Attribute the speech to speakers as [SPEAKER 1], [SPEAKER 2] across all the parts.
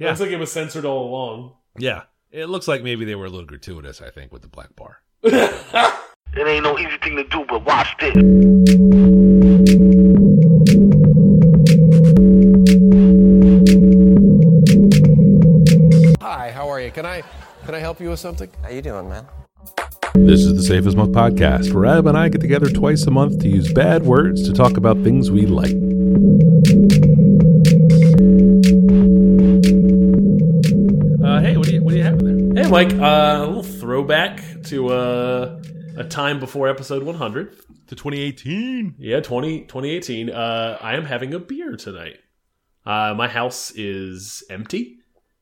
[SPEAKER 1] Yeah.
[SPEAKER 2] Looks like it was censored all along.
[SPEAKER 1] Yeah. It looks like maybe they were a little gratuitous, I think, with the black bar.
[SPEAKER 3] It ain't no easy thing to do, but watch this.
[SPEAKER 4] Hi, how are you? Can I can I help you with something?
[SPEAKER 5] How you doing, man?
[SPEAKER 1] This is the Safe as Milk podcast, where Ab and I get together twice a month to use bad words to talk about things we like.
[SPEAKER 2] Mike, uh, a little throwback to uh, a time before episode 100.
[SPEAKER 1] To 2018.
[SPEAKER 2] Yeah, 20, 2018. Uh, I am having a beer tonight. Uh, my house is empty.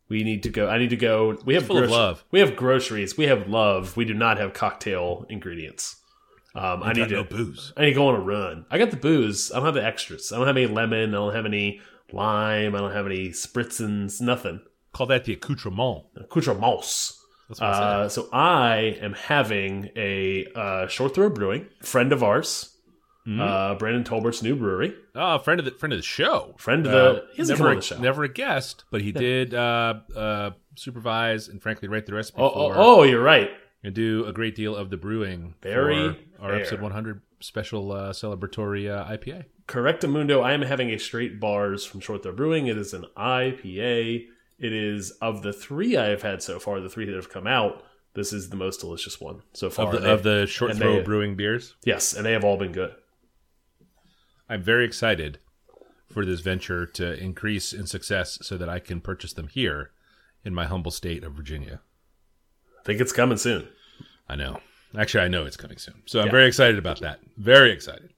[SPEAKER 2] We need to go. I need to go. We have
[SPEAKER 1] full of love.
[SPEAKER 2] We have groceries. We have love. We do not have cocktail ingredients. Um, I need
[SPEAKER 1] got no
[SPEAKER 2] to.
[SPEAKER 1] booze.
[SPEAKER 2] I need to go on a run. I got the booze. I don't have the extras. I don't have any lemon. I don't have any lime. I don't have any spritzens. Nothing.
[SPEAKER 1] Call that the accoutrement.
[SPEAKER 2] Accoutrements.
[SPEAKER 1] That's what I
[SPEAKER 2] Uh, so I am having a uh, short throw brewing friend of ours,
[SPEAKER 1] Mm-hmm.
[SPEAKER 2] uh, Brandon Tolbert's new brewery.
[SPEAKER 1] Oh, friend of the friend of the show.
[SPEAKER 2] Friend of the-
[SPEAKER 1] Uh,
[SPEAKER 2] he
[SPEAKER 1] never, a,
[SPEAKER 2] the show.
[SPEAKER 1] never a guest, but he did uh, uh, supervise and frankly write the recipe
[SPEAKER 2] Oh,
[SPEAKER 1] for
[SPEAKER 2] oh, oh, you're right.
[SPEAKER 1] and do a great deal of the brewing
[SPEAKER 2] Very
[SPEAKER 1] for our
[SPEAKER 2] fair.
[SPEAKER 1] episode 100 special uh, celebratory uh, IPA.
[SPEAKER 2] Correctamundo. I am having a straight bars from Short Throw Brewing. It is an IPA. It is of the three I have had so far, the three that have come out. This is the most delicious one so far.
[SPEAKER 1] Of the, of the short throw
[SPEAKER 2] they-
[SPEAKER 1] brewing beers.
[SPEAKER 2] yes, and they have all been good.
[SPEAKER 1] I'm very excited for this venture to increase in success so that I can purchase them here in my humble state of Virginia.
[SPEAKER 2] I think it's coming soon.
[SPEAKER 1] I know. Actually, I know it's coming soon. So I'm
[SPEAKER 2] Yeah.
[SPEAKER 1] very excited about that. Very excited.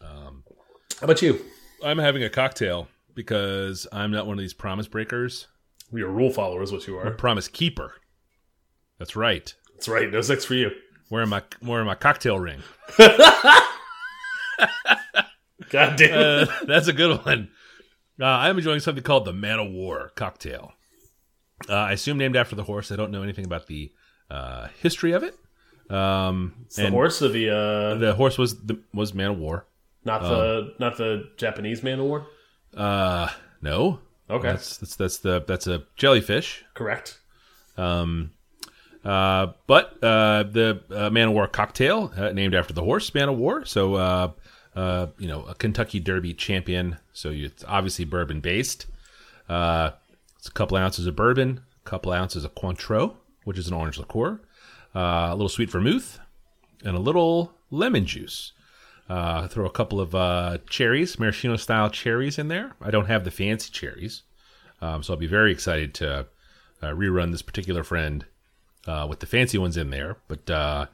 [SPEAKER 2] How about you?
[SPEAKER 1] I'm having a cocktail because I'm not one of these promise breakers.
[SPEAKER 2] You're a rule follower, is what you are.
[SPEAKER 1] a Promise keeper. That's right.
[SPEAKER 2] That's right. No sex for you.
[SPEAKER 1] Wearing my wearing my cocktail ring.
[SPEAKER 2] God damn. it.
[SPEAKER 1] Uh, that's a good one. Uh, I'm enjoying something called the Man of War cocktail. Uh, I assume named after the horse. I don't know anything about the uh, history of it. Um,
[SPEAKER 2] It's the horse of the uh,
[SPEAKER 1] The horse was the, was Man of War.
[SPEAKER 2] not the not the Japanese man of war.
[SPEAKER 1] Uh, no.
[SPEAKER 2] Okay,
[SPEAKER 1] That's that's that's the that's a jellyfish.
[SPEAKER 2] correct.
[SPEAKER 1] Um, uh, but uh, the uh, Man of War cocktail, uh, named after the horse Man of War. So, uh, uh, you know, a Kentucky Derby champion. So you, it's obviously bourbon based. Uh, it's a couple ounces of bourbon, a couple ounces of Cointreau, which is an orange liqueur, uh, a little sweet vermouth, and a little lemon juice. Uh, throw a couple of uh, cherries, maraschino style cherries in there. I don't have the fancy cherries, um, so I'll be very excited to uh, rerun this particular friend uh, with the fancy ones in there. But uh,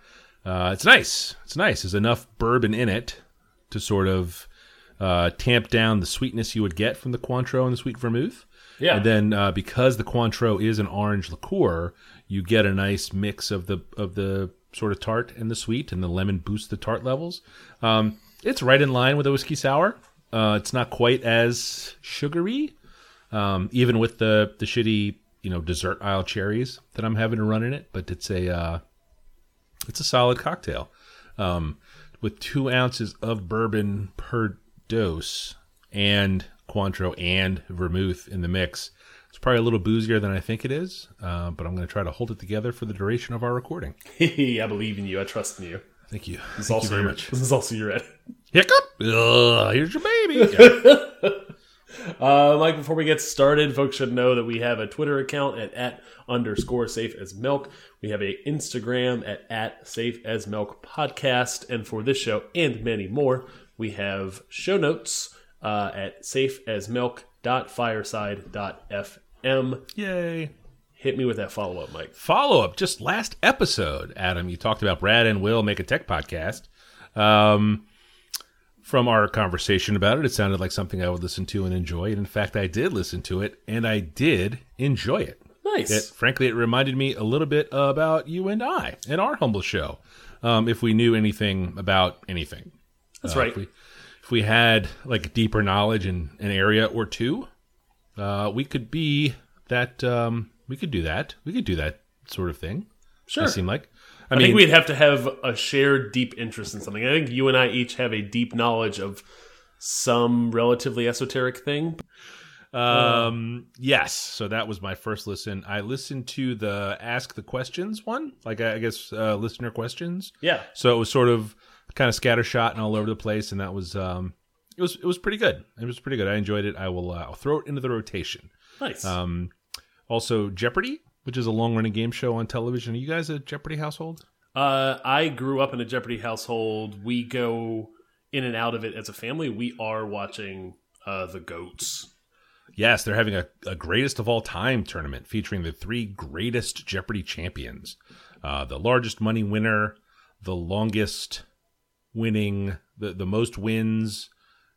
[SPEAKER 1] uh, it's nice. It's nice. There's enough bourbon in it to sort of uh, tamp down the sweetness you would get from the Cointreau and the sweet vermouth.
[SPEAKER 2] Yeah.
[SPEAKER 1] And then uh, because the Cointreau is an orange liqueur, you get a nice mix of the of the sort of tart and the sweet, and the lemon boosts the tart levels. Um, it's right in line with a whiskey sour. Uh, it's not quite as sugary, um, even with the the shitty you know dessert aisle cherries that I'm having to run in it. But it's a uh, it's a solid cocktail um, with two ounces of bourbon per dose and Cointreau and vermouth in the mix. Probably a little boozier than I think it is, uh, but I'm going to try to hold it together for the duration of our recording.
[SPEAKER 2] I believe in you. I trust in you.
[SPEAKER 1] Thank you.
[SPEAKER 2] This is
[SPEAKER 1] Thank you
[SPEAKER 2] also
[SPEAKER 1] very
[SPEAKER 2] your,
[SPEAKER 1] much.
[SPEAKER 2] This is also your edit.
[SPEAKER 1] Hiccup. Ugh, here's your baby. Yeah.
[SPEAKER 2] Uh, Mike, before we get started, folks should know that we have a Twitter account at, at underscore safe as milk. We have a Instagram at, at safe as milk podcast. And for this show and many more, we have show notes uh, at safeasmilk.fireside.fm.
[SPEAKER 1] Yay.
[SPEAKER 2] Hit me with that follow up, Mike.
[SPEAKER 1] follow up just last episode adam you talked about brad and will make a tech podcast um, from our conversation about it it sounded like something i would listen to and enjoy and in fact i did listen to it and i did enjoy it
[SPEAKER 2] Nice.
[SPEAKER 1] it, frankly it reminded me a little bit about you and i and our humble show um, if we knew anything about anything
[SPEAKER 2] That's
[SPEAKER 1] Uh,
[SPEAKER 2] right.
[SPEAKER 1] if we, if we had like deeper knowledge in an area or two uh, we could be that um, we could do that we could do that sort of thing
[SPEAKER 2] Sure.
[SPEAKER 1] it seemed like i,
[SPEAKER 2] I,
[SPEAKER 1] mean
[SPEAKER 2] think we'd have to have a shared deep interest in something. I think you and I each have a deep knowledge of some relatively esoteric thing.
[SPEAKER 1] Um, yes. So that was my first listen. I listened to the Ask the Questions one, like I guess uh, listener questions.
[SPEAKER 2] Yeah.
[SPEAKER 1] So it was sort of kind of scattershot and all over the place, and that was um, it was it was pretty good. It was pretty good. I enjoyed it. I will uh, I'll throw it into the rotation.
[SPEAKER 2] Nice.
[SPEAKER 1] Um, also Jeopardy, which is a long running game show on television. Are you guys a Jeopardy household?
[SPEAKER 2] Uh, I grew up in a Jeopardy household. We go in and out of it as a family. We are watching uh, the goats.
[SPEAKER 1] Yes, they're having a, a greatest of all time tournament featuring the three greatest Jeopardy champions. Uh, the largest money winner, the longest winning, the, the most wins,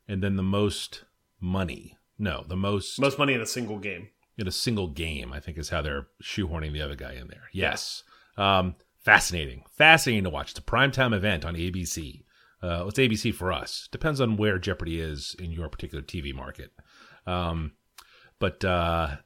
[SPEAKER 1] and then the most money. No, the most,
[SPEAKER 2] Most money in a single game.
[SPEAKER 1] in a single game, I think is how they're shoehorning the other guy in there. Yes. Um, fascinating. Fascinating to watch. It's a primetime event on ABC. Uh, it's ABC for us. Depends on where Jeopardy is in your particular TV market. Um, but uh,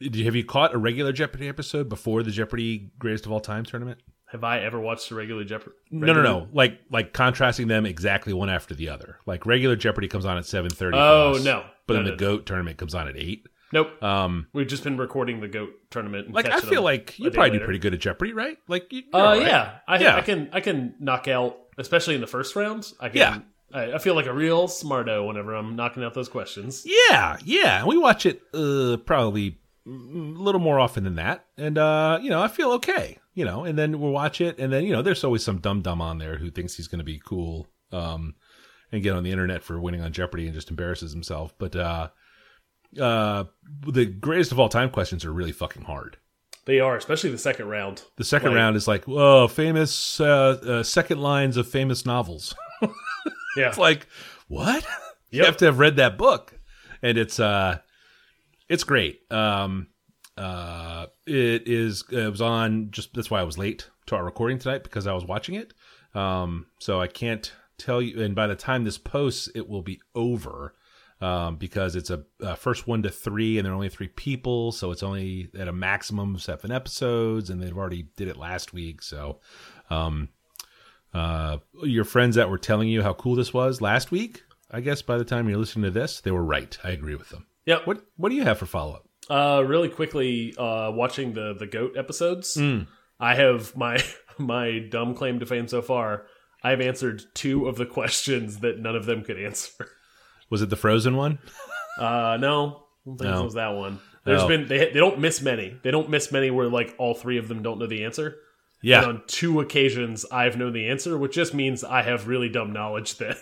[SPEAKER 1] have you caught a regular Jeopardy episode before the Jeopardy Greatest of All Time tournament?
[SPEAKER 2] Have I ever watched a regular Jeopardy?
[SPEAKER 1] No, no, no. Like like contrasting them exactly one after the other. Like regular Jeopardy comes on at seven thirty.
[SPEAKER 2] Oh, no.
[SPEAKER 1] But
[SPEAKER 2] No,
[SPEAKER 1] then
[SPEAKER 2] no,
[SPEAKER 1] the
[SPEAKER 2] no.
[SPEAKER 1] Goat tournament comes on at eight.
[SPEAKER 2] Nope.
[SPEAKER 1] Um,
[SPEAKER 2] We've just been recording the goat tournament. And
[SPEAKER 1] like I feel like you probably do pretty good at Jeopardy, right? Like, you,
[SPEAKER 2] Uh,
[SPEAKER 1] right.
[SPEAKER 2] yeah. I,
[SPEAKER 1] Yeah.
[SPEAKER 2] I can I can knock out, especially in the first round. I can.
[SPEAKER 1] Yeah.
[SPEAKER 2] I, I feel like a real smarto whenever I'm knocking out those questions.
[SPEAKER 1] Yeah, yeah. We watch it uh, probably mm, a little more often than that, and uh, you know, I feel okay. You know, and then we'll watch it, and then you know, there's always some dumb dumb on there who thinks he's going to be cool, um, and get on the internet for winning on Jeopardy and just embarrasses himself. But uh, uh, the greatest of all time questions are really fucking hard.
[SPEAKER 2] They are, especially the second round.
[SPEAKER 1] The second
[SPEAKER 2] Like-
[SPEAKER 1] round is like, whoa, famous uh, uh, second lines of famous novels.
[SPEAKER 2] Yeah.
[SPEAKER 1] It's like, what? you have to have read that book, and it's uh, it's great. Um, uh, it is. It was on. Just that's why I was late to our recording tonight because I was watching it. Um, so I can't tell you. And by the time this posts, it will be over. Um, because it's a, uh first one to three, and there are only three people, so it's only at a maximum of seven episodes, and they've already did it last week. So, um, uh, your friends that were telling you how cool this was last week, I guess by the time you're listening to this, they were right. I agree with them.
[SPEAKER 2] Yeah.
[SPEAKER 1] What What do you have for follow up?
[SPEAKER 2] Uh, really quickly, uh, watching the the goat episodes,
[SPEAKER 1] Hmm.
[SPEAKER 2] I have my my dumb claim to fame so far. I've answered two of the questions that none of them could answer.
[SPEAKER 1] Was it the Frozen one?
[SPEAKER 2] Uh, no, I don't think
[SPEAKER 1] No.
[SPEAKER 2] it was that one. There's
[SPEAKER 1] No.
[SPEAKER 2] been they they don't miss many. They don't miss many where like all three of them don't know the answer.
[SPEAKER 1] Yeah.
[SPEAKER 2] And on two occasions, I've known the answer, which just means I have really dumb knowledge that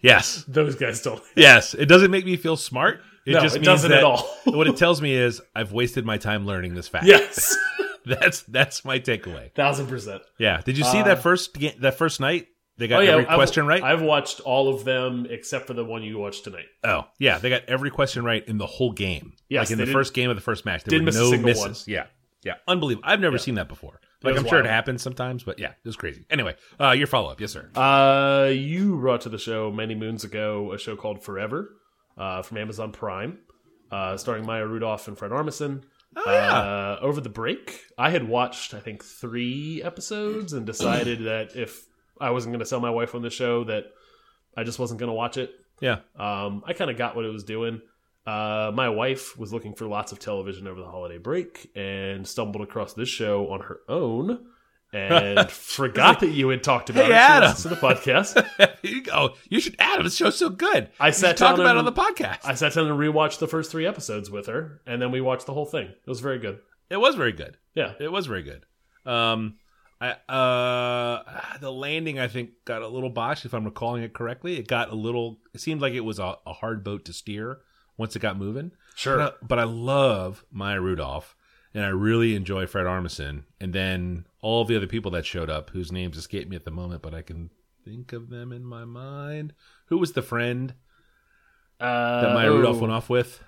[SPEAKER 1] Yes.
[SPEAKER 2] those guys don't.
[SPEAKER 1] Yes. It doesn't make me feel smart. It
[SPEAKER 2] No,
[SPEAKER 1] just
[SPEAKER 2] it
[SPEAKER 1] means
[SPEAKER 2] doesn't at all.
[SPEAKER 1] what it tells me is I've wasted my time learning this fact.
[SPEAKER 2] Yes,
[SPEAKER 1] That's that's my takeaway.
[SPEAKER 2] thousand percent.
[SPEAKER 1] Yeah. Did you see that first that first night? They got
[SPEAKER 2] Uh, Oh yeah,
[SPEAKER 1] every
[SPEAKER 2] I've-
[SPEAKER 1] question right.
[SPEAKER 2] I've watched all of them except for the one you watched tonight.
[SPEAKER 1] oh, yeah. They got every question right in the whole game.
[SPEAKER 2] Yes,
[SPEAKER 1] like in the first game of the first match. There
[SPEAKER 2] didn't
[SPEAKER 1] were
[SPEAKER 2] miss
[SPEAKER 1] no misses.
[SPEAKER 2] one.
[SPEAKER 1] Yeah. Yeah. Unbelievable. I've never seen that before. Like I'm sure it happens sometimes, but yeah, it was crazy. Anyway, uh, your follow up, yes, sir.
[SPEAKER 2] Uh, you brought to the show many moons ago a show called Forever, uh, from Amazon Prime, uh, starring Maya Rudolph and Fred Armisen.
[SPEAKER 1] Oh, yeah.
[SPEAKER 2] Uh, over the break, I had watched I think three episodes and decided that if I wasn't going to sell my wife on the show, that I just wasn't going to watch it.
[SPEAKER 1] yeah.
[SPEAKER 2] Um, I kind of got what it was doing. Uh, my wife was looking for lots of television over the holiday break and stumbled across this show on her own and forgot that you had talked about
[SPEAKER 1] Hey,
[SPEAKER 2] it.
[SPEAKER 1] Adam.
[SPEAKER 2] to the podcast.
[SPEAKER 1] you go. You should Adam. This show's so good.
[SPEAKER 2] I
[SPEAKER 1] You
[SPEAKER 2] sat
[SPEAKER 1] should talk
[SPEAKER 2] down
[SPEAKER 1] about it on the podcast.
[SPEAKER 2] I sat down and rewatched the first three episodes with her, and then we watched the whole thing. It was very good.
[SPEAKER 1] it was very good.
[SPEAKER 2] Yeah.
[SPEAKER 1] It was very good. Um, I uh, the landing I think got a little botched if I'm recalling it correctly. It got a little. It seemed like it was a, a hard boat to steer once it got moving.
[SPEAKER 2] Sure.
[SPEAKER 1] But I, but I love Maya Rudolph, and I really enjoy Fred Armisen, and then all the other people that showed up, whose names escape me at the moment, but I can think of them in my mind. Who was the friend
[SPEAKER 2] Uh,
[SPEAKER 1] that Maya
[SPEAKER 2] oh,
[SPEAKER 1] Rudolph went off with?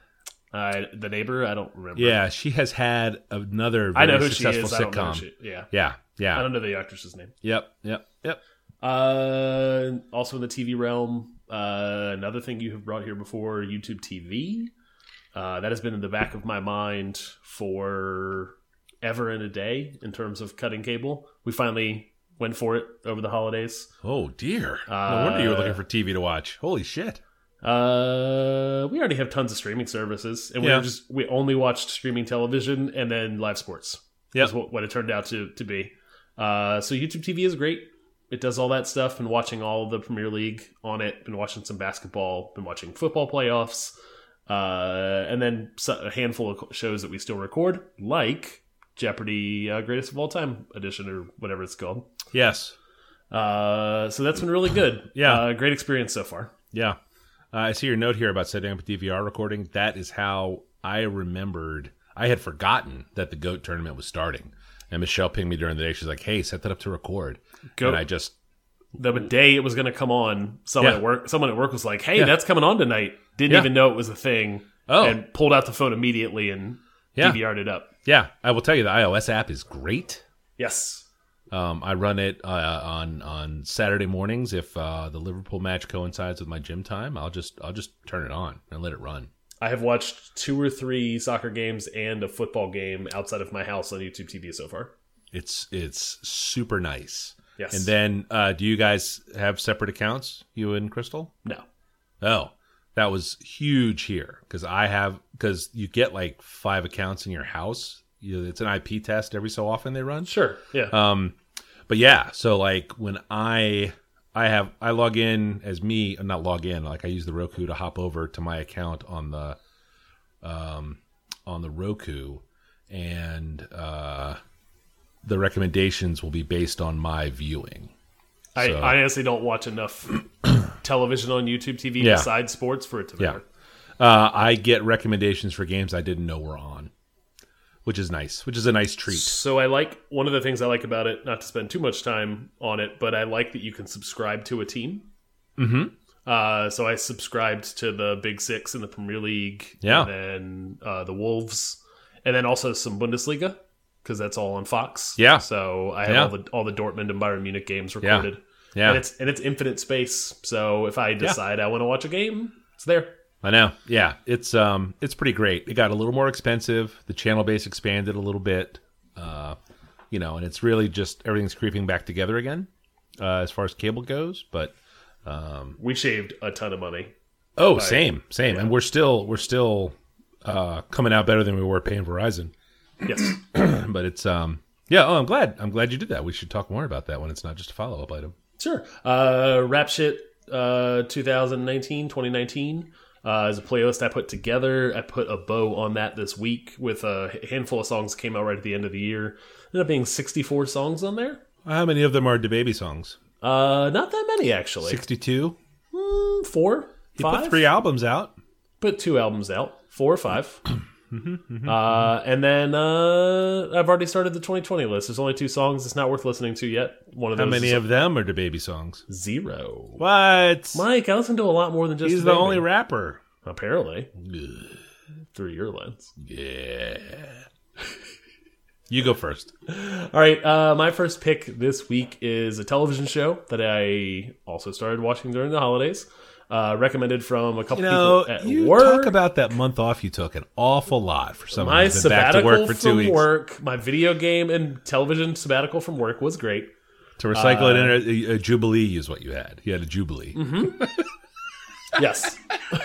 [SPEAKER 2] Uh, the neighbor, I don't remember.
[SPEAKER 1] Yeah, she has had another
[SPEAKER 2] I know who she
[SPEAKER 1] successful
[SPEAKER 2] is. I don't know she, yeah,
[SPEAKER 1] Yeah,
[SPEAKER 2] I
[SPEAKER 1] yeah,
[SPEAKER 2] don't know the actress's name.
[SPEAKER 1] yep, yep, yep.
[SPEAKER 2] Uh, also in the TV realm, uh, another thing you have brought here before, YouTube TV. Uh, that has been in the back of my mind for ever in a day in terms of cutting cable. We finally went for it over the holidays.
[SPEAKER 1] Oh dear! no wonder you were
[SPEAKER 2] Uh,
[SPEAKER 1] looking for TV to watch. Holy shit!
[SPEAKER 2] Uh, we already have tons of streaming services, and we
[SPEAKER 1] Yeah.
[SPEAKER 2] were just we only watched streaming television and then live sports. Is what, what it turned out to to be. Uh, so YouTube TV is great. It does all that stuff. Been watching all of the Premier League on it. Been watching some basketball. Been watching football playoffs. Uh, and then a handful of shows that we still record, like Jeopardy uh, Greatest of All Time edition or whatever it's called.
[SPEAKER 1] Yes.
[SPEAKER 2] Uh, so that's been really good.
[SPEAKER 1] Yeah.
[SPEAKER 2] uh, great experience so far.
[SPEAKER 1] Yeah. Uh, I see your note here about setting up a DVR recording. That is how I remembered. I had forgotten that the GOAT tournament was starting. And Michelle pinged me during the day. She's like, hey, set that up to record.
[SPEAKER 2] Goat.
[SPEAKER 1] And I just,
[SPEAKER 2] The day it was going to come on, someone
[SPEAKER 1] Yeah.
[SPEAKER 2] at work, someone at work was like, "Hey,
[SPEAKER 1] Yeah.
[SPEAKER 2] that's coming on tonight." Didn't
[SPEAKER 1] Yeah.
[SPEAKER 2] even know it was a thing.
[SPEAKER 1] Oh.
[SPEAKER 2] and pulled out the phone immediately and
[SPEAKER 1] Yeah.
[SPEAKER 2] DVR'd it up.
[SPEAKER 1] Yeah, I will tell you the iOS app is great.
[SPEAKER 2] Yes.
[SPEAKER 1] Um, I run it uh, on on Saturday mornings if uh, the Liverpool match coincides with my gym time. I'll just I'll just turn it on and let it run.
[SPEAKER 2] I have watched two or three soccer games and a football game outside of my house on YouTube TV so far.
[SPEAKER 1] It's it's super nice.
[SPEAKER 2] Yes.
[SPEAKER 1] And then, uh, do you guys have separate accounts, you and Crystal?
[SPEAKER 2] No.
[SPEAKER 1] Oh, that was huge here because I have because you get like five accounts in your house. You, it's an IP test every so often they run.
[SPEAKER 2] Sure. Yeah.
[SPEAKER 1] Um, but yeah, so like when I I have I log in as me, uh, not log in. Like I use the Roku to hop over to my account on the um on the Roku, and uh, the recommendations will be based on my viewing.
[SPEAKER 2] I,
[SPEAKER 1] so-
[SPEAKER 2] I honestly don't watch enough television on YouTube TV
[SPEAKER 1] Yeah.
[SPEAKER 2] besides sports for it to
[SPEAKER 1] Yeah.
[SPEAKER 2] matter.
[SPEAKER 1] Uh, I get recommendations for games I didn't know were on, which is nice. Which is a nice treat.
[SPEAKER 2] So I like one of the things I like about it, not to spend too much time on it, but I like that you can subscribe to a team. Mm-hmm. Uh, so I subscribed to the Big Six in the Premier League,
[SPEAKER 1] Yeah.
[SPEAKER 2] and then uh, the Wolves, and then also some Bundesliga because that's all on Fox.
[SPEAKER 1] Yeah.
[SPEAKER 2] So I have
[SPEAKER 1] Yeah.
[SPEAKER 2] all the all the Dortmund and Bayern Munich games recorded.
[SPEAKER 1] Yeah.
[SPEAKER 2] And it's and it's infinite space. So if I decide I want to watch a game, it's there.
[SPEAKER 1] I know. Yeah, it's um, it's pretty great. It got a little more expensive. The channel base expanded a little bit. Uh, you know, and it's really just everything's creeping back together again, uh, as far as cable goes. But um,
[SPEAKER 2] We shaved a ton of money.
[SPEAKER 1] oh, same, same, and we're still we're still uh, coming out better than we were paying Verizon.
[SPEAKER 2] Yes.
[SPEAKER 1] But it's um, yeah. Oh, I'm glad. I'm glad you did that. We should talk more about that when it's not just a follow up item.
[SPEAKER 2] Sure. Uh, Rap Shit uh, 2019, 2019 uh, is a playlist I put together. I put a bow on that this week with a handful of songs that came out right at the end of the year. Ended up being 64 songs on there.
[SPEAKER 1] How many of them are DaBaby songs?
[SPEAKER 2] Uh, not that many, actually.
[SPEAKER 1] Sixty-two.
[SPEAKER 2] Mm, Four?
[SPEAKER 1] He
[SPEAKER 2] five?
[SPEAKER 1] put three albums out.
[SPEAKER 2] Put two albums out. Four or five. uh, and then uh, I've already started the 2020 list. There's only two songs it's not worth listening to yet. One of
[SPEAKER 1] How
[SPEAKER 2] those
[SPEAKER 1] many
[SPEAKER 2] is
[SPEAKER 1] of them are DaBaby songs?
[SPEAKER 2] zero.
[SPEAKER 1] What?
[SPEAKER 2] Mike, I listen to a lot more than just
[SPEAKER 1] He's the
[SPEAKER 2] Baby.
[SPEAKER 1] only rapper.
[SPEAKER 2] Apparently. Through your lens.
[SPEAKER 1] Yeah. You go first.
[SPEAKER 2] All right. Uh, my first pick this week is a television show that I also started watching during the holidays. Uh, recommended from a couple
[SPEAKER 1] You know,
[SPEAKER 2] people at
[SPEAKER 1] you
[SPEAKER 2] work.
[SPEAKER 1] talk about that month off you took an awful lot for someone
[SPEAKER 2] my
[SPEAKER 1] who's been back to
[SPEAKER 2] sabbatical
[SPEAKER 1] work for two
[SPEAKER 2] from
[SPEAKER 1] weeks.
[SPEAKER 2] work, my video game and television sabbatical from work was great.
[SPEAKER 1] To recycle
[SPEAKER 2] Uh,
[SPEAKER 1] it in a, a jubilee is what you had. You had a jubilee.
[SPEAKER 2] Mm-hmm. Yes.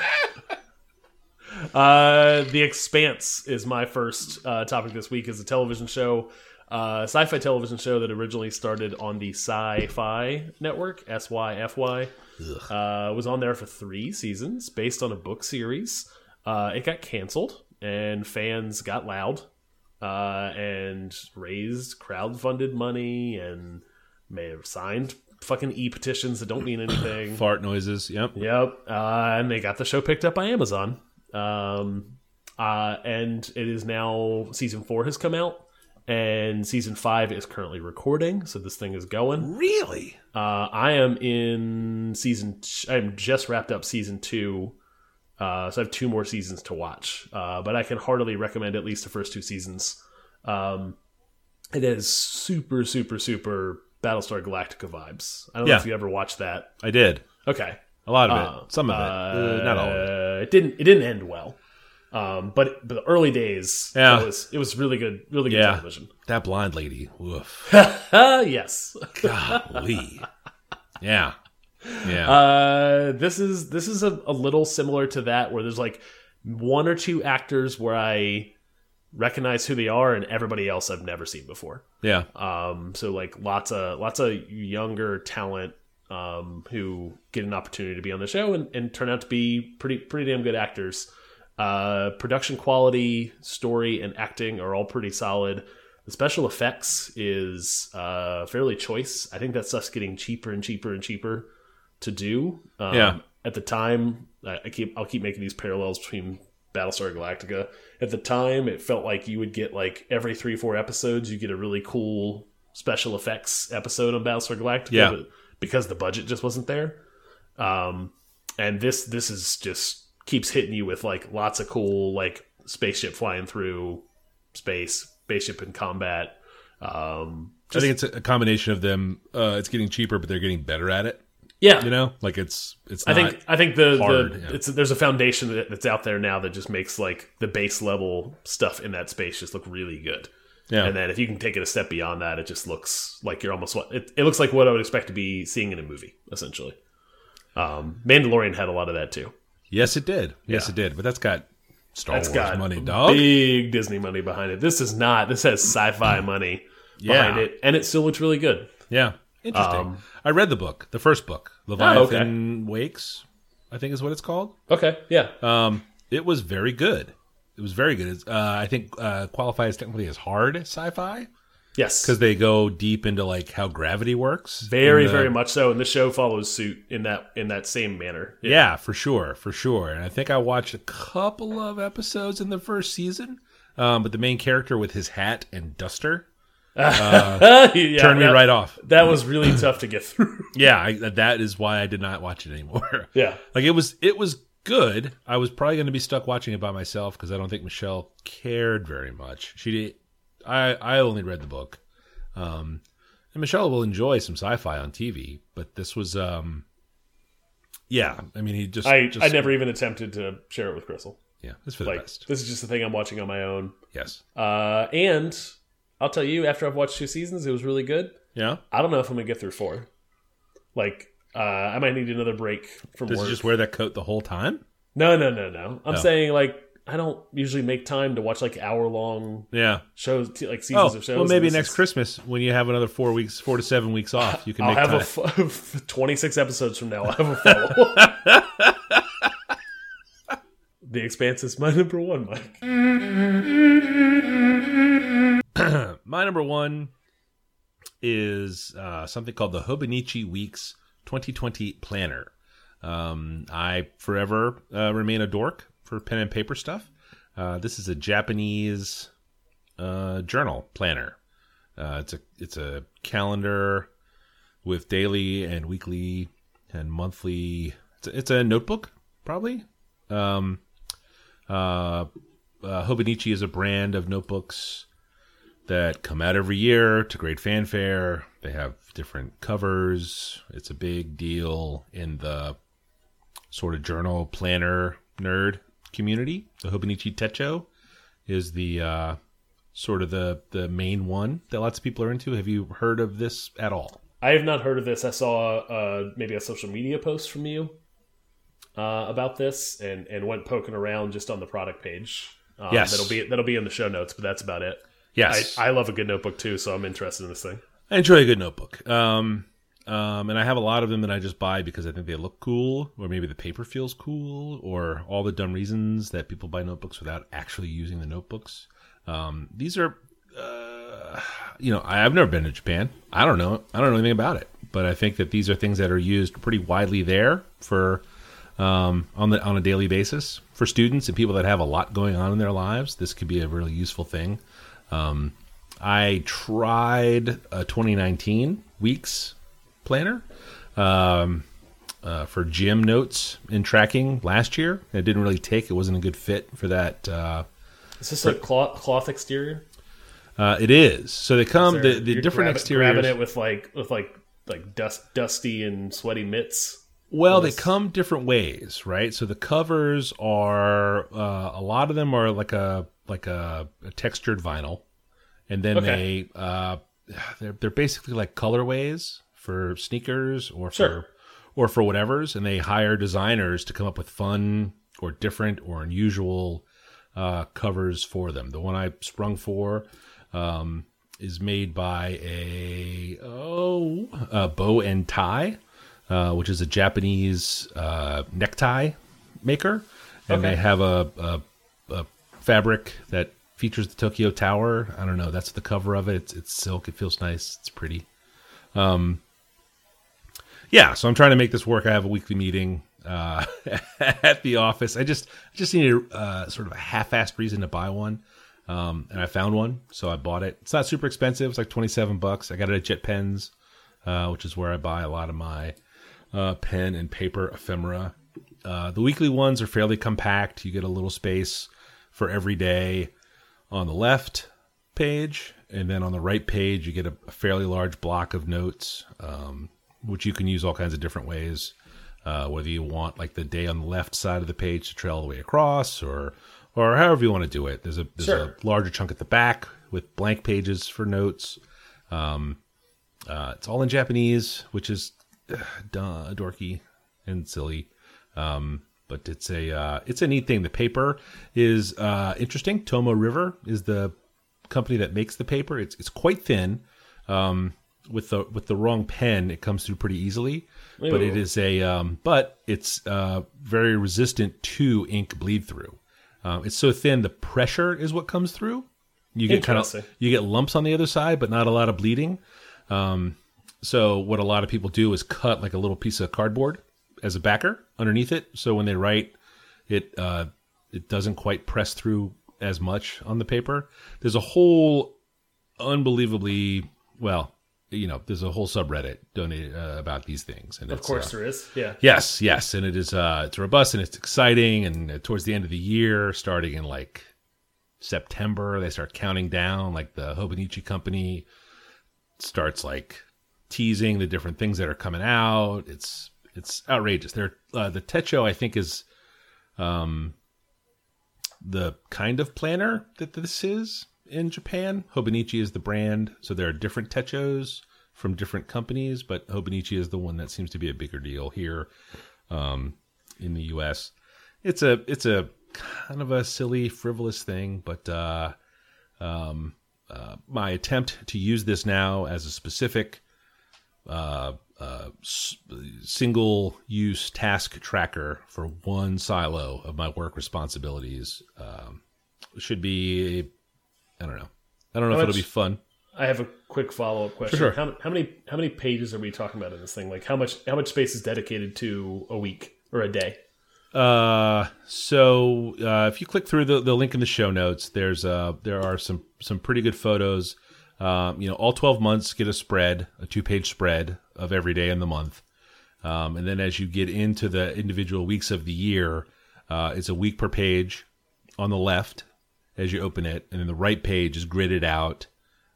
[SPEAKER 2] uh, the Expanse is my first uh, topic this week. is a television show, uh, sci-fi television show that originally started on the Sci-Fi Network, S Y F Y. Uh, was on there for three seasons, based on a book series. Uh, it got canceled, and fans got loud uh, and raised crowd-funded money and may have signed fucking e-petitions that don't mean anything.
[SPEAKER 1] Fart noises. Yep.
[SPEAKER 2] Yep, uh, and they got the show picked up by Amazon. Um, uh, and it is now season four has come out, and season five is currently recording. So this thing is going.
[SPEAKER 1] Really?
[SPEAKER 2] Uh, I am in season. I am just wrapped up season two, uh, so I have two more seasons to watch. Uh, but I can heartily recommend at least the first two seasons. Um, it is super, super, super Battlestar Galactica vibes. I don't know if you ever watched that.
[SPEAKER 1] I did.
[SPEAKER 2] Okay,
[SPEAKER 1] A lot of it.
[SPEAKER 2] Uh,
[SPEAKER 1] Some of it. Uh, not all of it.
[SPEAKER 2] uh, It didn't. It didn't end well. Um, but but the early days,
[SPEAKER 1] Yeah.
[SPEAKER 2] it was it was really good, really good
[SPEAKER 1] Yeah.
[SPEAKER 2] television.
[SPEAKER 1] That blind lady. Woof.
[SPEAKER 2] Yes.
[SPEAKER 1] Golly. yeah. Yeah.
[SPEAKER 2] Uh, this is this is a, a little similar to that, where there's like one or two actors where I recognize who they are, and everybody else I've never seen before.
[SPEAKER 1] yeah.
[SPEAKER 2] Um, so like lots of lots of younger talent um, who get an opportunity to be on the show and, and turn out to be pretty pretty damn good actors. Uh, production quality, story, and acting are all pretty solid. The special effects is uh, fairly choice. I think that stuff's getting cheaper and cheaper and cheaper to do. Um,
[SPEAKER 1] Yeah.
[SPEAKER 2] At the time, I I keep I'll keep making these parallels between Battlestar Galactica. At the time, it felt like you would get like every three four episodes, you get a really cool special effects episode on Battlestar Galactica.
[SPEAKER 1] Yeah.
[SPEAKER 2] But because the budget just wasn't there. Um, and this this is just keeps hitting you with like lots of cool like spaceship flying through space, spaceship in combat. Um,
[SPEAKER 1] I think it's a a combination of them. Uh, it's getting cheaper, but they're getting better at it.
[SPEAKER 2] yeah,
[SPEAKER 1] You know, like it's it's.
[SPEAKER 2] I think I think the,
[SPEAKER 1] hard,
[SPEAKER 2] the
[SPEAKER 1] yeah.
[SPEAKER 2] it's there's a foundation that, that's out there now that just makes like the base level stuff in that space just look really good.
[SPEAKER 1] Yeah.
[SPEAKER 2] And then if you can take it a step beyond that, it just looks like you're almost what it, it looks like what I would expect to be seeing in a movie, essentially. Um, Mandalorian had a lot of that too.
[SPEAKER 1] Yes, it did. Yes,
[SPEAKER 2] Yeah.
[SPEAKER 1] it did. But that's got Star
[SPEAKER 2] That's
[SPEAKER 1] Wars
[SPEAKER 2] got
[SPEAKER 1] money, dog.
[SPEAKER 2] big Disney money behind it. This is not. This has sci-fi money behind it, and it still looks really good.
[SPEAKER 1] Yeah, interesting.
[SPEAKER 2] Um,
[SPEAKER 1] I read the book, the first book, Leviathan Wakes. I think is what it's called.
[SPEAKER 2] Okay, yeah,
[SPEAKER 1] Um, it was very good. It was very good. It's, uh, I think uh, qualifies technically as hard sci-fi
[SPEAKER 2] yes,
[SPEAKER 1] because they go deep into like how gravity works.
[SPEAKER 2] very,
[SPEAKER 1] the-
[SPEAKER 2] very much so. And the show follows suit in that in that same manner.
[SPEAKER 1] Yeah, for sure, for sure. And I think I watched a couple of episodes in the first season. Um, but the main character with his hat and duster
[SPEAKER 2] Yeah,
[SPEAKER 1] turned me
[SPEAKER 2] that-
[SPEAKER 1] right off.
[SPEAKER 2] That was really tough to get through.
[SPEAKER 1] Yeah, I, that is why I did not watch it anymore.
[SPEAKER 2] yeah,
[SPEAKER 1] like it was, it was good. I was probably going to be stuck watching it by myself because I don't think Michelle cared very much. She, did, I, I only read the book. Um, and Michelle will enjoy some sci-fi on TV, but this was, um, yeah. I mean, he just,
[SPEAKER 2] I
[SPEAKER 1] just
[SPEAKER 2] I never even attempted to share it with Crystal.
[SPEAKER 1] yeah, it's for the
[SPEAKER 2] Like
[SPEAKER 1] best.
[SPEAKER 2] this is just a thing I'm watching on my own.
[SPEAKER 1] Yes.
[SPEAKER 2] Uh, and I'll tell you, after I've watched two seasons, it was really good.
[SPEAKER 1] Yeah.
[SPEAKER 2] I don't know if I'm gonna get through four. Like, uh, I might need another break from
[SPEAKER 1] Does
[SPEAKER 2] work.
[SPEAKER 1] he just wear that coat the whole time?
[SPEAKER 2] No, no, no, no. I'm
[SPEAKER 1] Oh.
[SPEAKER 2] saying like I don't usually make time to watch like hour long
[SPEAKER 1] Yeah.
[SPEAKER 2] shows, like
[SPEAKER 1] Oh,
[SPEAKER 2] seasons of shows.
[SPEAKER 1] well, maybe next
[SPEAKER 2] is-
[SPEAKER 1] Christmas when you have another four weeks, four to seven weeks off, you can
[SPEAKER 2] I'll
[SPEAKER 1] make
[SPEAKER 2] have
[SPEAKER 1] time.
[SPEAKER 2] a f- 26 episodes from now. I'll have a follow. the Expanse is my number one, Mike.
[SPEAKER 1] My number one is uh, something called the Hobonichi Weeks 2020 Planner. Um, I forever uh, remain a dork for pen and paper stuff. Uh, this is a Japanese uh, journal planner. Uh, it's a it's a calendar with daily and weekly and monthly. It's a, it's a notebook, probably. Um, uh, uh, Hobonichi is a brand of notebooks that come out every year to great fanfare. They have different covers. It's a big deal in the sort of journal planner nerd community. The Hobonichi Techo is the uh, sort of the the main one that lots of people are into. Have you heard of this at all?
[SPEAKER 2] I have not heard of this. I saw uh, maybe a social media post from you uh, about this, and and went poking around just on the product page. Um,
[SPEAKER 1] Yes.
[SPEAKER 2] that'll be that'll be in the show notes, but that's about it.
[SPEAKER 1] Yes,
[SPEAKER 2] I, I love a good notebook too, so I'm interested in this thing.
[SPEAKER 1] I enjoy a good notebook. Um, um, and I have a lot of them that I just buy because I think they look cool, or maybe the paper feels cool, or all the dumb reasons that people buy notebooks without actually using the notebooks. Um, these are, uh, you know, I- I've never been to Japan. I don't know. I don't know anything about it, but I think that these are things that are used pretty widely there for um, on the on a daily basis for students and people that have a lot going on in their lives. This could be a really useful thing. Um, I tried a 2019 weeks planner um, uh, for gym notes and tracking last year. It didn't really take. It wasn't a good fit for that. Uh,
[SPEAKER 2] Is this a cloth, cloth exterior?
[SPEAKER 1] uh, it is. So they come
[SPEAKER 2] They're-
[SPEAKER 1] the, the
[SPEAKER 2] you're
[SPEAKER 1] different
[SPEAKER 2] grab-
[SPEAKER 1] exteriors.
[SPEAKER 2] Grabbing it with like with like like dust, dusty and sweaty mitts.
[SPEAKER 1] Well, they come different ways, right? So the covers are uh, a lot of them are like a like a, a textured vinyl, and then
[SPEAKER 2] Okay.
[SPEAKER 1] they uh, they're they're basically like colorways for sneakers or
[SPEAKER 2] Sure.
[SPEAKER 1] for or for whatever's, and they hire designers to come up with fun or different or unusual uh, covers for them. The one I sprung for um, is made by a oh a bow and tie, uh, which is a Japanese uh, necktie maker, and
[SPEAKER 2] Okay.
[SPEAKER 1] they have a, a, a fabric that features the Tokyo Tower. I don't know. That's the cover of it. It's, it's silk. It feels nice. It's pretty. Um, yeah, so I'm trying to make this work. I have a weekly meeting uh, at the office. I just I just needed uh, sort of a half-assed reason to buy one, um, and I found one, so I bought it. It's not super expensive. It's like 27 bucks. I got it at Jet Pens, uh, which is where I buy a lot of my uh, pen and paper ephemera. Uh, the weekly ones are fairly compact. You get a little space for every day on the left page, and then on the right page, you get a, a fairly large block of notes, um, which you can use all kinds of different ways. Uh, whether you want like the day on the left side of the page to trail all the way across, or or however you want to do it. There's a there's
[SPEAKER 2] Sure.
[SPEAKER 1] a larger chunk at the back with blank pages for notes. Um, uh, it's all in Japanese, which is uh, duh, dorky and silly. Um, but it's a uh, it's a neat thing. The paper is uh, interesting. Tomoe River is the company that makes the paper. It's it's quite thin. Um, with the with the wrong pen, it comes through pretty easily. But it is a um, but it's uh, very resistant to ink bleed through. Um, it's so thin, the pressure is what comes through. You get kind of you get lumps on the other side, but not a lot of bleeding. Um, so what a lot of people do is cut like a little piece of cardboard as a backer underneath it. So when they write, it uh, it doesn't quite press through as much on the paper. There's a whole unbelievably well, you know, there's a whole subreddit donated uh, about these things, and
[SPEAKER 2] Of course
[SPEAKER 1] uh,
[SPEAKER 2] there is. Yeah.
[SPEAKER 1] Yes, yes, and it is. Uh, it's robust and it's exciting. And uh, towards the end of the year, starting in like September, they start counting down. Like the Hobonichi company starts like teasing the different things that are coming out. It's it's outrageous. They're uh, the Techo, I think, is um the kind of planner that this is in Japan. Hobonichi is the brand, so there are different Techos from different companies, but Hobonichi is the one that seems to be a bigger deal here um, in the U.S. It's a it's a kind of a silly, frivolous thing, but uh, um, uh, my attempt to use this now as a specific uh, uh, s- single use task tracker for one silo of my work responsibilities um, should be I don't know. I don't know
[SPEAKER 2] How
[SPEAKER 1] if it'll be fun.
[SPEAKER 2] I have a quick follow up question.
[SPEAKER 1] sure.
[SPEAKER 2] How, how many how many pages are we talking about in this thing? Like how much how much space is dedicated to a week or a day?
[SPEAKER 1] Uh, so uh, if you click through the, the link in the show notes, there's uh there are some some pretty good photos. Um, you know, all twelve months get a spread, a two page spread of every day in the month, um, and then as you get into the individual weeks of the year, uh, it's a week per page on the left as you open it, and then the right page is gridded out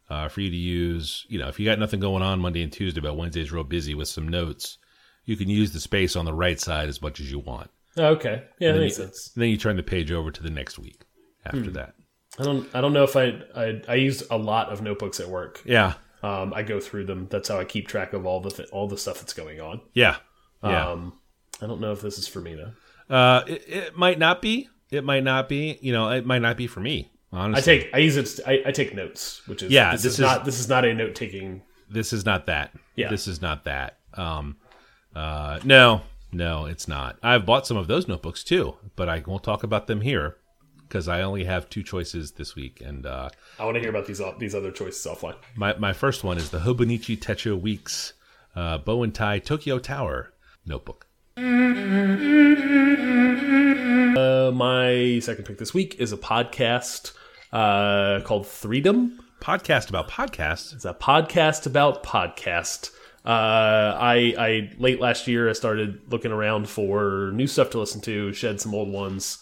[SPEAKER 1] uh, for you to use. You know, if you got nothing going on Monday and Tuesday, but Wednesday's real busy with some notes, you can use the space on the right side as much as you want.
[SPEAKER 2] Oh, okay, yeah, that
[SPEAKER 1] then
[SPEAKER 2] makes
[SPEAKER 1] you,
[SPEAKER 2] sense.
[SPEAKER 1] Then you turn the page over to the next week after
[SPEAKER 2] Hmm.
[SPEAKER 1] that.
[SPEAKER 2] I don't I don't know if I I, I use a lot of notebooks at work.
[SPEAKER 1] Yeah,
[SPEAKER 2] Um, I go through them. That's how I keep track of all the th all the stuff that's going on.
[SPEAKER 1] yeah, yeah.
[SPEAKER 2] Um, I don't know if this is for me though.
[SPEAKER 1] uh, it, it might not be. It might not be. You know, it might not be for me. Honestly, I
[SPEAKER 2] take I use it. I, I take notes, which is
[SPEAKER 1] Yeah,
[SPEAKER 2] This,
[SPEAKER 1] this
[SPEAKER 2] is,
[SPEAKER 1] is-
[SPEAKER 2] not this is not a note taking.
[SPEAKER 1] this is not that.
[SPEAKER 2] Yeah.
[SPEAKER 1] this is not that. Um, uh, no, no, it's not. I've bought some of those notebooks too, but I won't talk about them here because I only have two choices this week, and uh,
[SPEAKER 2] I want to hear about these these other choices offline.
[SPEAKER 1] my my first one is the Hobonichi Techo Weeks uh, Bow and Tie Tokyo Tower notebook.
[SPEAKER 2] Uh, my second pick this week is a podcast uh, called Threedom.
[SPEAKER 1] Podcast about podcasts.
[SPEAKER 2] It's a podcast about podcast. Uh, I, I late last year I started looking around for new stuff to listen to, shed some old ones,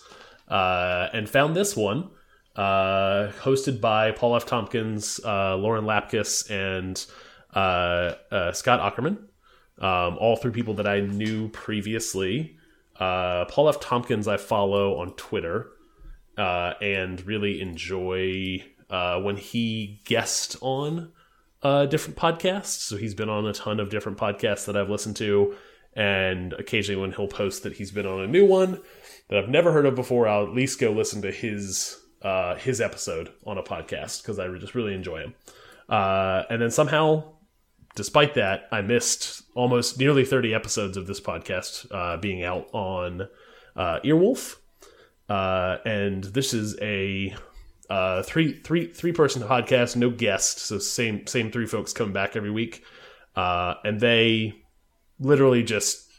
[SPEAKER 2] uh, and found this one, uh, hosted by Paul F. Tompkins, uh, Lauren Lapkus, and uh, uh, Scott Aukerman. Um, all three people that I knew previously. Uh, Paul F. Tompkins I follow on Twitter uh, and really enjoy uh, when he guest on uh, different podcasts. So he's been on a ton of different podcasts that I've listened to, and occasionally when he'll post that he's been on a new one that I've never heard of before, I'll at least go listen to his uh, his episode on a podcast because I just really enjoy him. Uh, and then somehow, despite that, I missed almost nearly 30 episodes of this podcast uh, being out on uh, Earwolf. Uh, and this is a uh, three three three person podcast, no guest, so same same three folks coming back every week, uh, and they literally just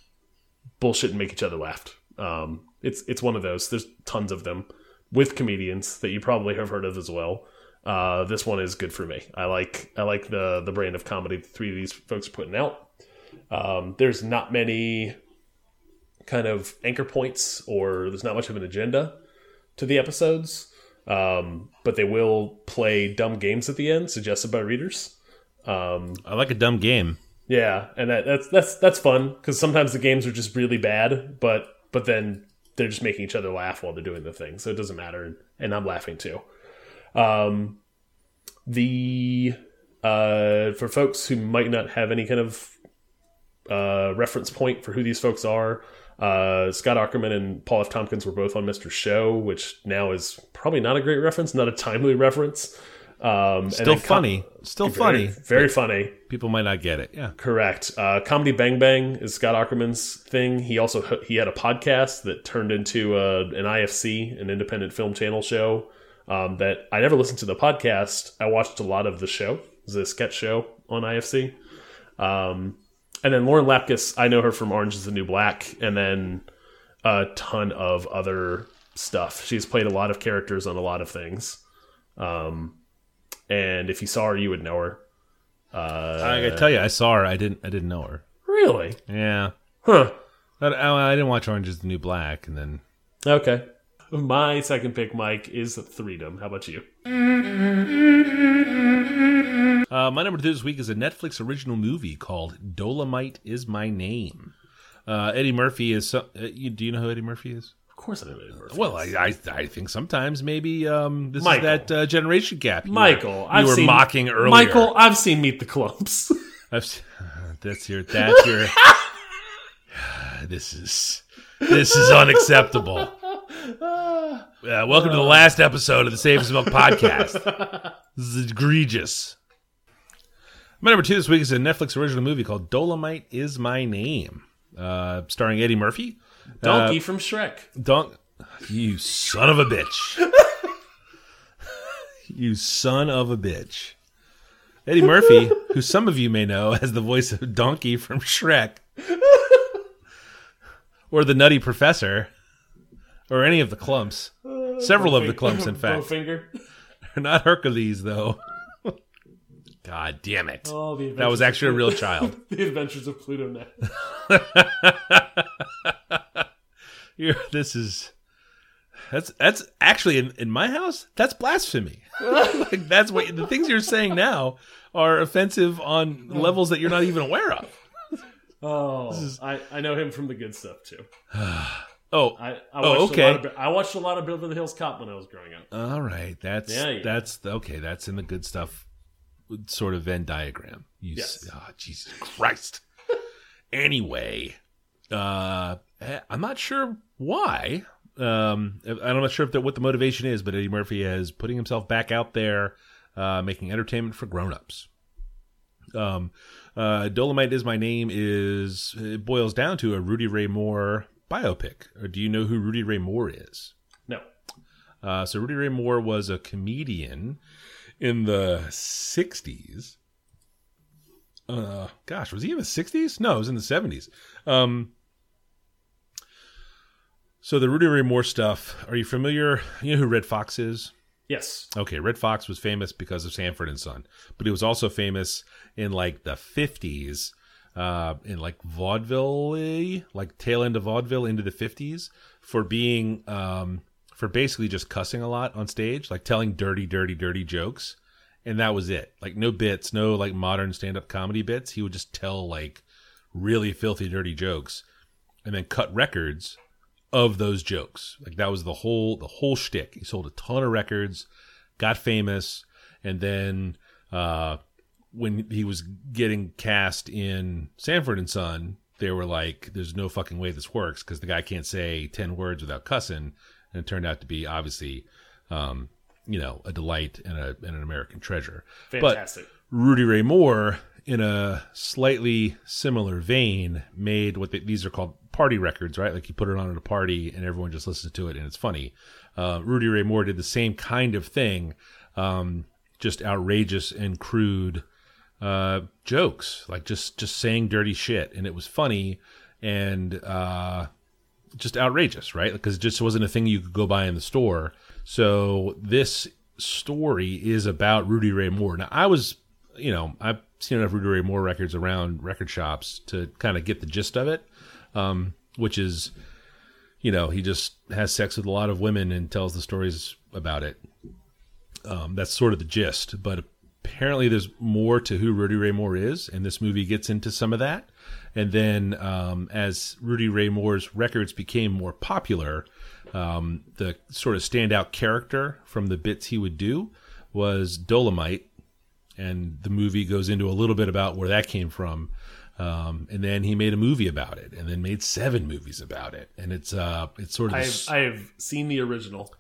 [SPEAKER 2] bullshit and make each other laugh. Um, it's it's one of those. There's tons of them with comedians that you probably have heard of as well. Uh, this one is good for me. I like I like the the brand of comedy the three of these folks are putting out. Um, there's not many kind of anchor points, or there's not much of an agenda to the episodes, um, but they will play dumb games at the end suggested by readers. Um,
[SPEAKER 1] I like a dumb game.
[SPEAKER 2] yeah, and that, that's that's that's fun because sometimes the games are just really bad, but but then they're just making each other laugh while they're doing the thing, so it doesn't matter, and, and I'm laughing too. Um, the uh, for folks who might not have any kind of uh, reference point for who these folks are, uh, Scott Aukerman and Paul F. Tompkins were both on Mr. Show, which now is probably not a great reference, not a timely reference. Um,
[SPEAKER 1] Still funny. Still
[SPEAKER 2] very,
[SPEAKER 1] funny.
[SPEAKER 2] very funny.
[SPEAKER 1] People might not get it. Yeah.
[SPEAKER 2] Correct. Uh, Comedy Bang Bang is Scott Aukerman's thing. He also he had a podcast that turned into uh, an IFC, an independent film channel show. Um, that I never listened to the podcast. I watched a lot of the show. the sketch show on IFC. Um, and then Lauren Lapkus, I know her from Orange is the New Black, and then a ton of other stuff. She's played a lot of characters on a lot of things. Um, and if you saw her, you would know her. Uh,
[SPEAKER 1] I gotta tell you, I saw her. I didn't. I didn't know her.
[SPEAKER 2] really?
[SPEAKER 1] Yeah.
[SPEAKER 2] Huh.
[SPEAKER 1] I, I, I didn't watch Orange Is the New Black, and then
[SPEAKER 2] Okay. My second pick, Mike, is Threedom. How about you?
[SPEAKER 1] uh, my number two this week is a Netflix original movie called Dolomite Is My Name. Uh, Eddie Murphy is. So, uh, you, do you know who Eddie Murphy is?
[SPEAKER 2] Of course, I know Eddie Murphy.
[SPEAKER 1] Well, I, I I think sometimes maybe um, this
[SPEAKER 2] Michael.
[SPEAKER 1] is that uh, generation gap. You
[SPEAKER 2] Michael,
[SPEAKER 1] were, you
[SPEAKER 2] I've
[SPEAKER 1] were
[SPEAKER 2] seen,
[SPEAKER 1] mocking earlier.
[SPEAKER 2] Michael, I've seen Meet the Klumps.
[SPEAKER 1] I've, that's your that's your. this is this is unacceptable. Uh, welcome to the last episode of the Safe as Milk podcast. This is egregious. My number two this week is a Netflix original movie called Dolomite Is My Name, uh, starring Eddie Murphy.
[SPEAKER 2] Donkey from Shrek.
[SPEAKER 1] Don, you son of a bitch. you son of a bitch. Eddie Murphy, who some of you may know as the voice of Donkey from Shrek, or the Nutty Professor, or any of the clumps. Several of the clumps, in fact.
[SPEAKER 2] Bowfinger.
[SPEAKER 1] Not Hercules, though. God damn it.
[SPEAKER 2] Oh, the
[SPEAKER 1] that was actually a real child.
[SPEAKER 2] the Adventures of Pluto
[SPEAKER 1] Nash. This is that's that's actually in, in my house that's blasphemy like that's what the things you're saying now are offensive on levels that you're not even aware of
[SPEAKER 2] Oh, I, I know him from the good stuff too.
[SPEAKER 1] oh
[SPEAKER 2] I, I
[SPEAKER 1] Oh,
[SPEAKER 2] watched
[SPEAKER 1] okay.
[SPEAKER 2] A lot of, I watched a lot of Beverly Hills Cop when I was growing up.
[SPEAKER 1] all right that's
[SPEAKER 2] Yeah, yeah.
[SPEAKER 1] that's okay that's in the good stuff sort of venn diagram you
[SPEAKER 2] Yes.
[SPEAKER 1] s- oh, jesus christ anyway uh eh, i'm not sure why um i'm not sure if that what the motivation is but eddie murphy is putting himself back out there uh making entertainment for grown-ups um uh dolomite is my name is it boils down to a rudy ray moore biopic or do you know who rudy ray moore is
[SPEAKER 2] No.
[SPEAKER 1] uh, so Rudy Ray Moore was a comedian in the '60s. Uh, gosh, was he in the '60s? No, it was in the '70s. Um, so the Rudy Ray Moore stuff. Are you familiar? You know who Redd Foxx is?
[SPEAKER 2] Yes.
[SPEAKER 1] Okay, Redd Foxx was famous because of Sanford and Son, but he was also famous in like the '50s, uh, in like vaudeville, like tail end of vaudeville into the '50s, for being um, for basically just cussing a lot on stage, like telling dirty, dirty, dirty jokes, and that was it. Like no bits, no like modern stand-up comedy bits. He would just tell like really filthy, dirty jokes, and then cut records of those jokes. Like that was the whole the whole shtick. He sold a ton of records, got famous, and then uh, when he was getting cast in Sanford and Son, they were like, "There's no fucking way this works" because the guy can't say ten words without cussing, and it turned out to be obviously, um, you know, a delight and, a, and an American treasure.
[SPEAKER 2] Fantastic.
[SPEAKER 1] But Rudy Ray Moore, in a slightly similar vein, made what they, these are called party records, right? Like you put it on at a party and everyone just listens to it and it's funny. Uh, Rudy Ray Moore did the same kind of thing, um, just outrageous and crude uh, jokes, like just just saying dirty shit, and it was funny and uh, just outrageous, right? Because it just wasn't a thing you could go buy in the store. So this story is about Rudy Ray Moore. Now I was, you know, I've seen enough Rudy Ray Moore records around record shops to kind of get the gist of it, um, which is, you know, he just has sex with a lot of women and tells the stories about it. Um, that's sort of the gist, but apparently there's more to who Rudy Ray Moore is, and this movie gets into some of that. And then um, as Rudy Ray Moore's records became more popular, um, the sort of standout character from the bits he would do was Dolomite, and the movie goes into a little bit about where that came from. Um, and then he made a movie about it, and then made seven movies about it, and it's uh, it's sort of
[SPEAKER 2] I've
[SPEAKER 1] this-
[SPEAKER 2] I've seen the original,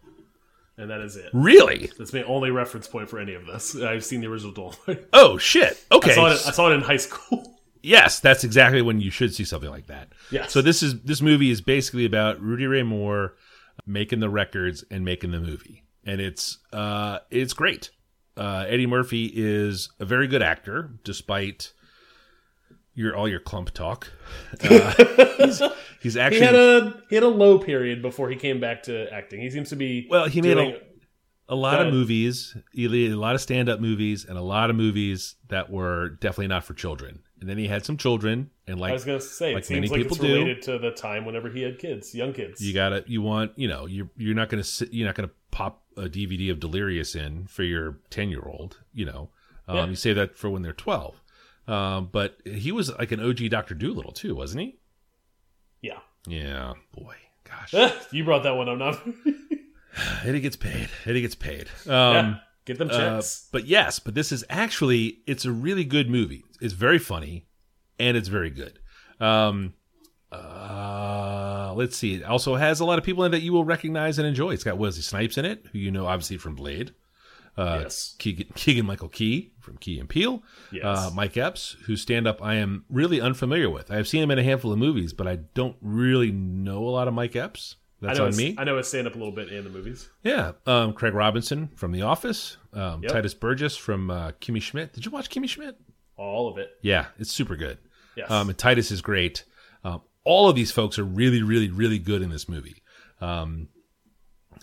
[SPEAKER 2] and that is it.
[SPEAKER 1] really
[SPEAKER 2] That's my only reference point for any of this. I've seen the original Dolomite.
[SPEAKER 1] oh shit okay
[SPEAKER 2] I saw it. I saw it in high school.
[SPEAKER 1] Yes, that's exactly when you should see something like that.
[SPEAKER 2] Yes.
[SPEAKER 1] So this is this movie is basically about Rudy Ray Moore making the records and making the movie, and it's uh it's great. Uh, Eddie Murphy is a very good actor, despite your all your Klump talk. Uh, he's, he's
[SPEAKER 2] He had a he had a low period before he came back to acting. He seems to be
[SPEAKER 1] well. He made a, a lot of movies, a lot of stand up movies, and a lot of movies that were definitely not for children. And then he had some children, and like
[SPEAKER 2] I was gonna say
[SPEAKER 1] like
[SPEAKER 2] it seems
[SPEAKER 1] many
[SPEAKER 2] like it's
[SPEAKER 1] people do.
[SPEAKER 2] related to the time whenever he had kids, young kids.
[SPEAKER 1] you gotta you want you know you're you're not gonna sit you're not gonna pop a dvd of delirious in for your 10 year old you know um,
[SPEAKER 2] Yeah.
[SPEAKER 1] you say that for when they're 12 um, but he was like an og dr doolittle too wasn't he
[SPEAKER 2] yeah,
[SPEAKER 1] yeah boy gosh
[SPEAKER 2] you brought that one up. Not
[SPEAKER 1] eddie gets paid eddie gets paid
[SPEAKER 2] yeah.
[SPEAKER 1] um,
[SPEAKER 2] Get them
[SPEAKER 1] uh, but yes but this is actually it's a really good movie it's very funny and it's very good um, uh, let's see. It also has a lot of people in it that you will recognize and enjoy. It's got Wesley Snipes in it, who you know obviously from Blade. Uh,
[SPEAKER 2] yes.
[SPEAKER 1] Keegan, Keegan Michael Key from Key and Peele.
[SPEAKER 2] Yes.
[SPEAKER 1] Uh, Mike Epps, whose stand up I am really unfamiliar with. I've seen him in a handful of movies, but I don't really know a lot of Mike Epps. That's on me.
[SPEAKER 2] I know his stand up a little bit in the movies.
[SPEAKER 1] Yeah. Um, Craig Robinson from The Office. Um,
[SPEAKER 2] Yep.
[SPEAKER 1] Tituss Burgess from uh, Kimmy Schmidt. Did you watch Kimmy Schmidt?
[SPEAKER 2] All of it.
[SPEAKER 1] Yeah, it's super good.
[SPEAKER 2] Yes.
[SPEAKER 1] Um, and Tituss is great. Um, all of these folks are really, really, really good in this movie. Um,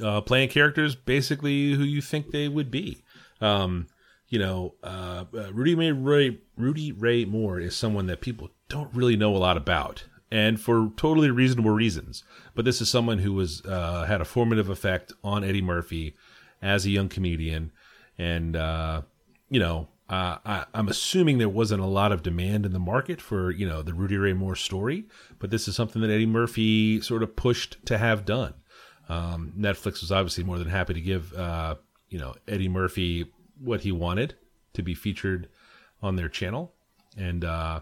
[SPEAKER 1] uh, playing characters basically who you think they would be. Um, you know, uh, uh, Rudy Ray, Rudy Ray Moore is someone that people don't really know a lot about, and for totally reasonable reasons. But this is someone who was uh, had a formative effect on Eddie Murphy as a young comedian, and uh, you know, uh, I, I'm assuming there wasn't a lot of demand in the market for you know the Rudy Ray Moore story, but this is something that Eddie Murphy sort of pushed to have done. Um, Netflix was obviously more than happy to give uh, you know Eddie Murphy what he wanted to be featured on their channel, and uh,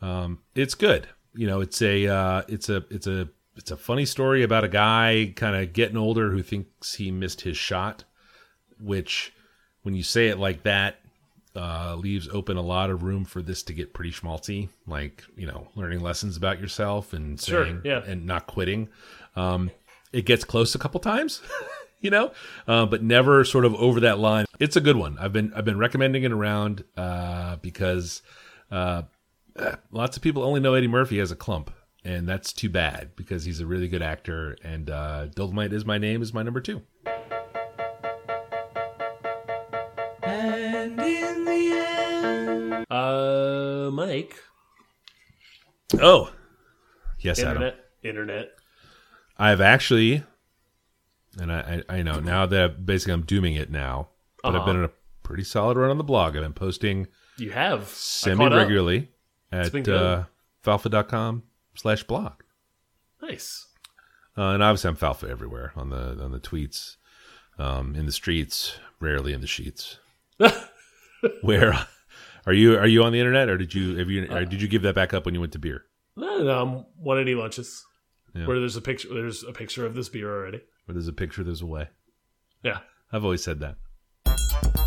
[SPEAKER 1] um, it's good. You know, it's a uh, it's a it's a it's a funny story about a guy kind of getting older who thinks he missed his shot, which when you say it like that uh, leaves open a lot of room for this to get pretty schmaltzy, like you know, learning lessons about yourself and
[SPEAKER 2] Sure, yeah.
[SPEAKER 1] and not quitting. Um, it gets close a couple times, you know, uh, but never sort of over that line. It's a good one. I've been I've been recommending it around uh, because uh, lots of people only know Eddie Murphy as a Klump, and that's too bad because he's a really good actor. And uh, Dolomite is my name is my number two.
[SPEAKER 2] And in the Uh, Mike,
[SPEAKER 1] Oh, yes, Adam.
[SPEAKER 2] internet, internet.
[SPEAKER 1] I've actually, and I, I, I know now that I've, basically I'm dooming it now, but I've
[SPEAKER 2] Uh-huh.
[SPEAKER 1] been on a pretty solid run on the blog. I've been posting
[SPEAKER 2] You have I
[SPEAKER 1] semi
[SPEAKER 2] caught up.
[SPEAKER 1] regularly at
[SPEAKER 2] been good.
[SPEAKER 1] uh, falfa.com slash blog.
[SPEAKER 2] Nice.
[SPEAKER 1] Uh, and obviously, I'm Falfa everywhere on the on the tweets, um, in the streets, rarely in the sheets. Where are you? Are you on the internet, or did you have you or did you give that back up when you went to beer?
[SPEAKER 2] No, no, um, 180 lunches.
[SPEAKER 1] Yeah.
[SPEAKER 2] Where there's a picture there's a picture of this beer already.
[SPEAKER 1] Where there's a picture, there's a way.
[SPEAKER 2] Yeah.
[SPEAKER 1] I've always said that.